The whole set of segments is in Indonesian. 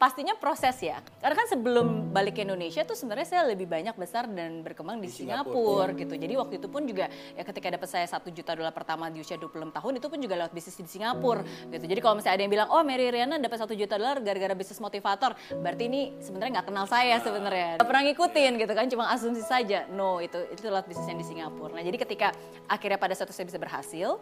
pastinya proses ya. Karena kan sebelum balik ke Indonesia tuh sebenarnya saya lebih banyak besar dan berkembang di, di Singapura, Singapura gitu. Jadi waktu itu pun juga ya ketika dapat saya satu juta dolar pertama di usia 26 tahun itu pun juga lewat bisnis di Singapura gitu. Jadi kalau misalnya ada yang bilang oh Mary Riana dapat satu juta dolar gara-gara bisnis motivator, berarti ini sebenarnya nggak kenal saya sebenarnya. Gak pernah ngikutin gitu kan, cuma asumsi saja. No, itu itu lewat bisnis yang di Singapura. Nah jadi ketika akhirnya pada satu saya bisa berhasil,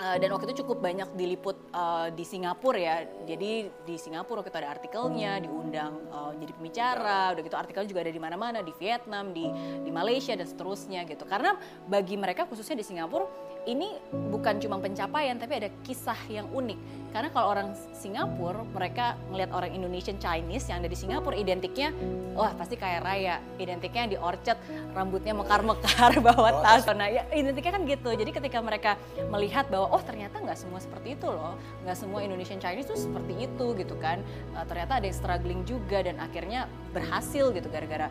Uh, dan waktu itu cukup banyak diliput uh, di Singapura ya. Jadi di Singapura kita ada artikelnya, diundang uh, jadi pembicara, udah gitu artikel juga ada di mana-mana, di Vietnam, di di Malaysia dan seterusnya gitu. Karena bagi mereka khususnya di Singapura ini bukan cuma pencapaian tapi ada kisah yang unik. Karena kalau orang Singapura, mereka melihat orang Indonesian Chinese yang ada di Singapura identiknya wah pasti kaya raya, identiknya di orchard, rambutnya mekar-mekar, bawa tas. Nah, ya identiknya kan gitu. Jadi ketika mereka melihat bahwa oh ternyata nggak semua seperti itu loh, nggak semua Indonesian Chinese tuh seperti itu gitu kan. Uh, ternyata ada yang struggling juga dan akhirnya berhasil gitu gara-gara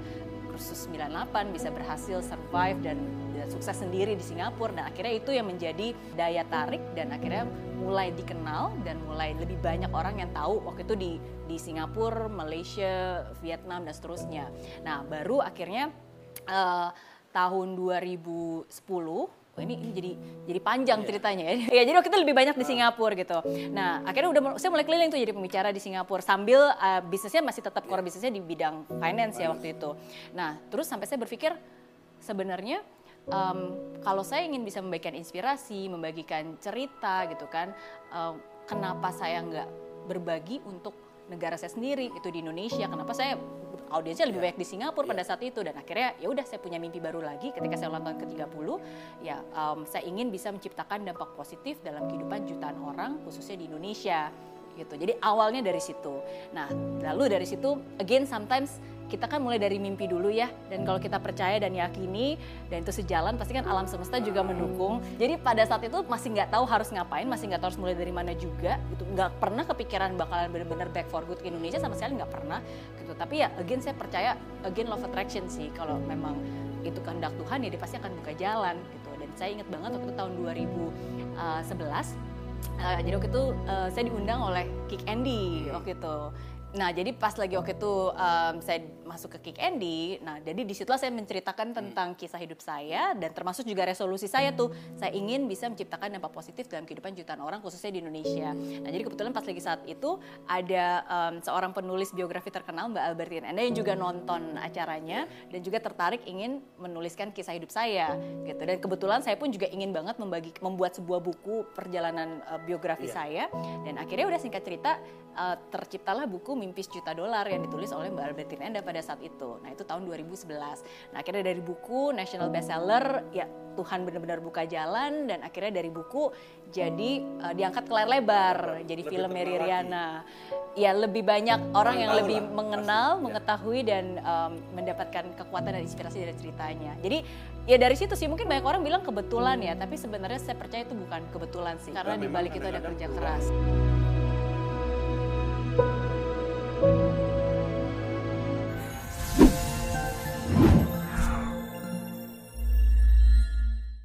kursus 98 bisa berhasil survive dan, sukses sendiri di Singapura dan akhirnya itu yang menjadi daya tarik dan akhirnya mulai dikenal dan mulai lebih banyak orang yang tahu waktu itu di di Singapura, Malaysia, Vietnam dan seterusnya. Nah, baru akhirnya uh, tahun 2010 oh ini, ini jadi jadi panjang iya. ceritanya ya. ya jadi waktu itu lebih banyak di Singapura gitu. Nah akhirnya udah saya mulai keliling tuh jadi pembicara di Singapura sambil uh, bisnisnya masih tetap core bisnisnya di bidang finance ya waktu itu. Nah terus sampai saya berpikir sebenarnya um, kalau saya ingin bisa membagikan inspirasi, membagikan cerita gitu kan, um, kenapa saya nggak berbagi untuk negara saya sendiri itu di Indonesia. Kenapa saya audiensnya lebih banyak di Singapura pada saat itu. Dan akhirnya ya udah saya punya mimpi baru lagi ketika saya ulang tahun ke-30 ya um, saya ingin bisa menciptakan dampak positif dalam kehidupan jutaan orang khususnya di Indonesia. Gitu. Jadi awalnya dari situ. Nah, lalu dari situ again sometimes kita kan mulai dari mimpi dulu ya. Dan kalau kita percaya dan yakini dan itu sejalan pasti kan alam semesta juga mendukung. Jadi pada saat itu masih nggak tahu harus ngapain masih nggak tahu harus mulai dari mana juga gitu. Nggak pernah kepikiran bakalan benar-benar back for good ke Indonesia sama sekali nggak pernah gitu. Tapi ya again saya percaya again love attraction sih. Kalau memang itu kehendak Tuhan ya dia pasti akan buka jalan gitu. Dan saya ingat banget waktu itu tahun 2011 Uh, jadi waktu itu uh, saya diundang oleh Kick Andy waktu itu Nah, jadi pas lagi waktu itu um, saya masuk ke Kick Andy, nah jadi di situlah saya menceritakan tentang kisah hidup saya dan termasuk juga resolusi saya tuh, saya ingin bisa menciptakan dampak positif dalam kehidupan jutaan orang khususnya di Indonesia. Nah, jadi kebetulan pas lagi saat itu ada um, seorang penulis biografi terkenal Mbak Albertine Enda yang juga nonton acaranya dan juga tertarik ingin menuliskan kisah hidup saya gitu. Dan kebetulan saya pun juga ingin banget membagi membuat sebuah buku perjalanan uh, biografi yeah. saya dan akhirnya udah singkat cerita uh, terciptalah buku Mimpi Sejuta Dolar yang ditulis oleh Mbak Albertine Enda pada saat itu. Nah itu tahun 2011. Nah akhirnya dari buku national bestseller ya Tuhan benar-benar buka jalan dan akhirnya dari buku jadi uh, diangkat ke layar lebar jadi lebih film Mary Riana. Ya lebih banyak orang yang lebih lah, mengenal, pasti, mengetahui dan um, mendapatkan kekuatan dan inspirasi dari ceritanya. Jadi ya dari situ sih mungkin banyak orang bilang kebetulan ya, tapi sebenarnya saya percaya itu bukan kebetulan sih karena di balik itu ada kerja keras.